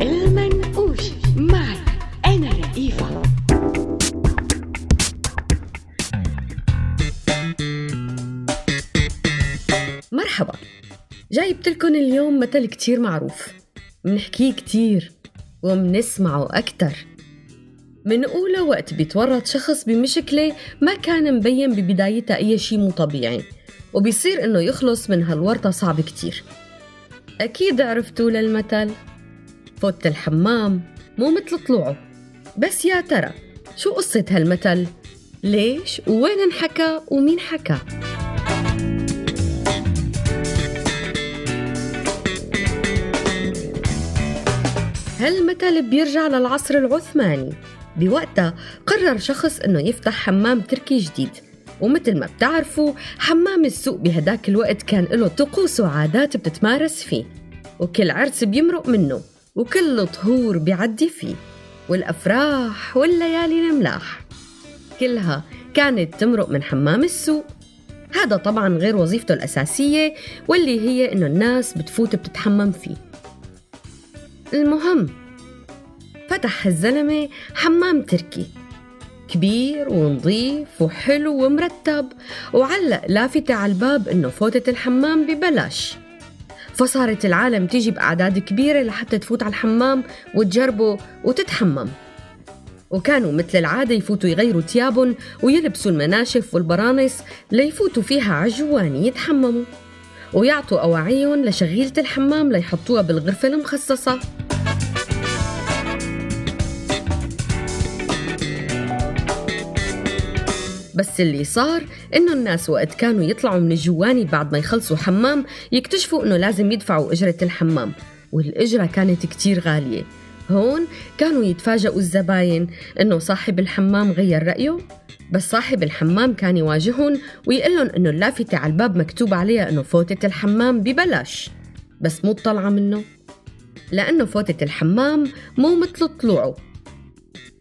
المنقوش معي أنا رئيفة مرحبا. جايبت لكم اليوم مثل كتير معروف. منحكيه كتير ومنسمعه أكتر. من أولى وقت بيتورط شخص بمشكلة ما كان مبين ببدايتها أي شيء مو طبيعي وبيصير إنه يخلص من هالورطة صعب كتير. أكيد عرفتوا للمثل. فوت الحمام مو مثل طلوعه بس يا ترى شو قصة هالمثل؟ ليش؟ وين انحكى؟ ومين حكى؟ هالمثل بيرجع للعصر العثماني بوقتها قرر شخص إنه يفتح حمام تركي جديد ومثل ما بتعرفوا حمام السوق بهداك الوقت كان له طقوس وعادات بتتمارس فيه وكل عرس بيمرق منه وكل طهور بيعدي فيه والأفراح والليالي الملاح. كلها كانت تمرق من حمام السوق. هذا طبعا غير وظيفته الأساسية واللي هي إنه الناس بتفوت بتتحمم فيه. المهم فتح الزلمة حمام تركي. كبير ونظيف وحلو ومرتب وعلق لافتة على الباب إنه فوتة الحمام ببلاش. فصارت العالم تيجي بأعداد كبيرة لحتى تفوت على الحمام وتجربه وتتحمم. وكانوا مثل العادة يفوتوا يغيروا تيابهم ويلبسوا المناشف والبرانس ليفوتوا فيها عجوان يتحمموا. ويعطوا أواعيهم لشغيلة الحمام ليحطوها بالغرفة المخصصة. بس اللي صار إنه الناس وقت كانوا يطلعوا من الجواني بعد ما يخلصوا حمام يكتشفوا إنه لازم يدفعوا أجرة الحمام والأجرة كانت كتير غالية. هون كانوا يتفاجئوا الزباين إنه صاحب الحمام غير رأيه بس صاحب الحمام كان يواجههم ويقول لهم إنه اللافتة على الباب مكتوب عليها إنه فوتة الحمام ببلاش. بس مو طالعة منه لأنه فوتة الحمام مو مثل طلوعه.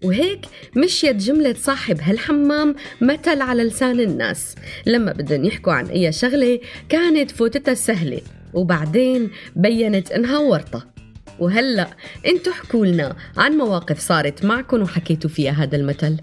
وهيك مشيت جملة صاحب هالحمام مثل على لسان الناس. لما بدهم يحكوا عن أي شغلة كانت فوتتها سهلة وبعدين بينت إنها ورطة. وهلأ انتو حكوا لنا عن مواقف صارت معكم وحكيتوا فيها هذا المثل.